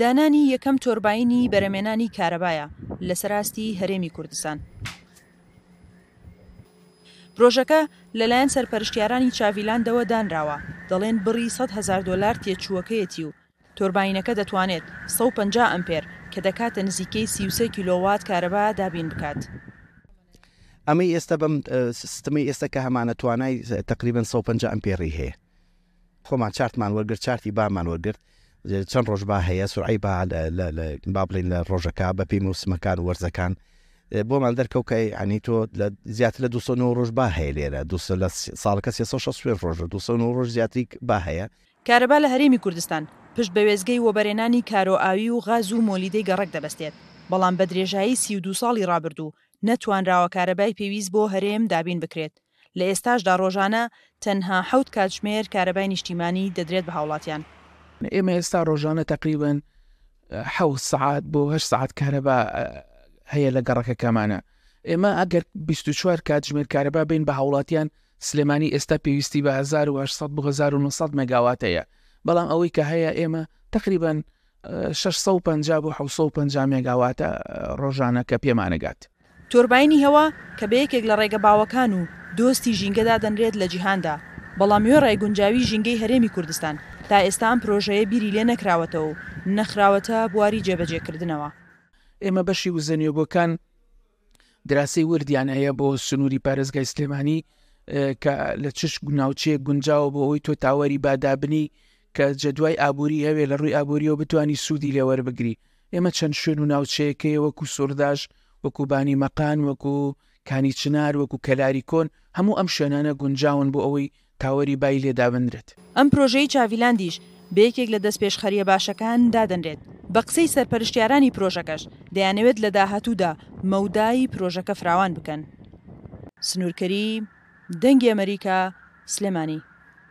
دانانی یەکەم تۆرباینی بەرەمێنانی کارەبایە لەسەر ئاستی هەرێمی کوردستان. پرۆژەکە لەلایەن سەرپەرشتیارانی چاڤیلاندەوە دانراوە، دەڵێن بڕی سەد هەزار دۆلار تێچووەکەیەتی و تۆرباینەکە دەتوانێت سەد و پەنجا ئەمپێر کە دەکاتە نزیکەی سی و سێ کیلۆ وات کارەبا دابین بکات. ئەمەی ئێستا بەم سستمەی ئێستا کە هەمانە توانای تەقریبەن سەد و پەنجا ئەمپێری هەیە. خۆمان چارتمان وەرگرت چارتی بامان وەرگرت چەند ڕۆژ با هەیە سرعی با با بڵین لە ڕۆژەکە بە پێی موسمەکان وەرزەکان بۆمان دەرکەوت کە ئەنی تۆ لە زیاتر لە 200 ڕۆژ با هەیە لێرە دو لە ساڵەکە 360 ڕۆژ 200 ڕۆژ زیاتری با هەیە. کارەبا لە هەرێمی کوردستان پشت بە وێستگەی وەبەرێنانی کارۆ ئاوی و غاز و مۆلیدەی گەڕەک دەبەستێت، بەڵام بە درێژایی سی و دوو ساڵی ڕابردوو نەتوانراوە کارەبای پێویست بۆ هەرێم دابین بکرێت، لە ئێستاشدا ڕۆژانە تەنها حەوت کاتژمێر کارەبای نیشتیمانی دەدرێت بە هاوڵاتیان. ئێمە ئێستا ڕۆژانە تەقریبەن حەوت سەعات بۆ هەشت سەعات کارەبا هەیە لە گەڕەکەکەمانە. ئێمە ئەگەر بیست و چوار کاتژمێر کارەبا بین بە هاوڵاتیان سلێمانی ئێستا پێویستی بە هەزار و هەشت سەد بۆ هەزار و نۆ سەد مێگاوات هەیە، بەڵام ئەوەی کە هەیە ئێمە تەقریبەن شەش سەد و پەنجا بۆ حەوت سەد و پەنجا مێگاواتە ڕۆژانە کە پێمانەگات. تۆرباینی هەوا کە بە یەکێک لە ڕێگە باوەکان و دۆستی ژینگە دادەنرێت لە جیهاندا، بەڵام وێڕای گونجاوی ژینگەی هەرێمی کوردستان، تا ئێستا ئەم پرۆژەیە بیری لێ نەکراوەتەوە و نەخراوەتە بواری جێبەجێکردنەوە. ئێمە بەشی وزە نوێبووەکان دراسەی وردیان هەیە بۆ سنووری پارێزگای سلێمانی کە لە چش ناوچەیەک گونجاوە بۆ ئەوەی تۆ تاوەری با دابنی کە جەدوای ئابووری هەبێ لە ڕووی ئابووریەوە بتوانی سوودی لێ وەربگری ئێمە چەند شوێن و ناوچەیەکەیە وەکو سورداش وەکو بانی مەقان وەکو کانی چنار وەکو کەلاری کۆن هەموو ئەم شوێنانە گونجاون بۆ ئەوەی تاوەری بای لێ دابنرێت. ئەم پرۆژەی چاڤیلاندیش بە یەکێک لە دەستپێشخەریە باشەکان دادەنرێت، بە قسەی سەرپەرشتیارانی پرۆژەکەش دەیانەوێت لە داهاتوودا مەودای پرۆژەکە فراوان بکەن. سنوورکەری، دەنگی ئەمەریکا، سلێمانی.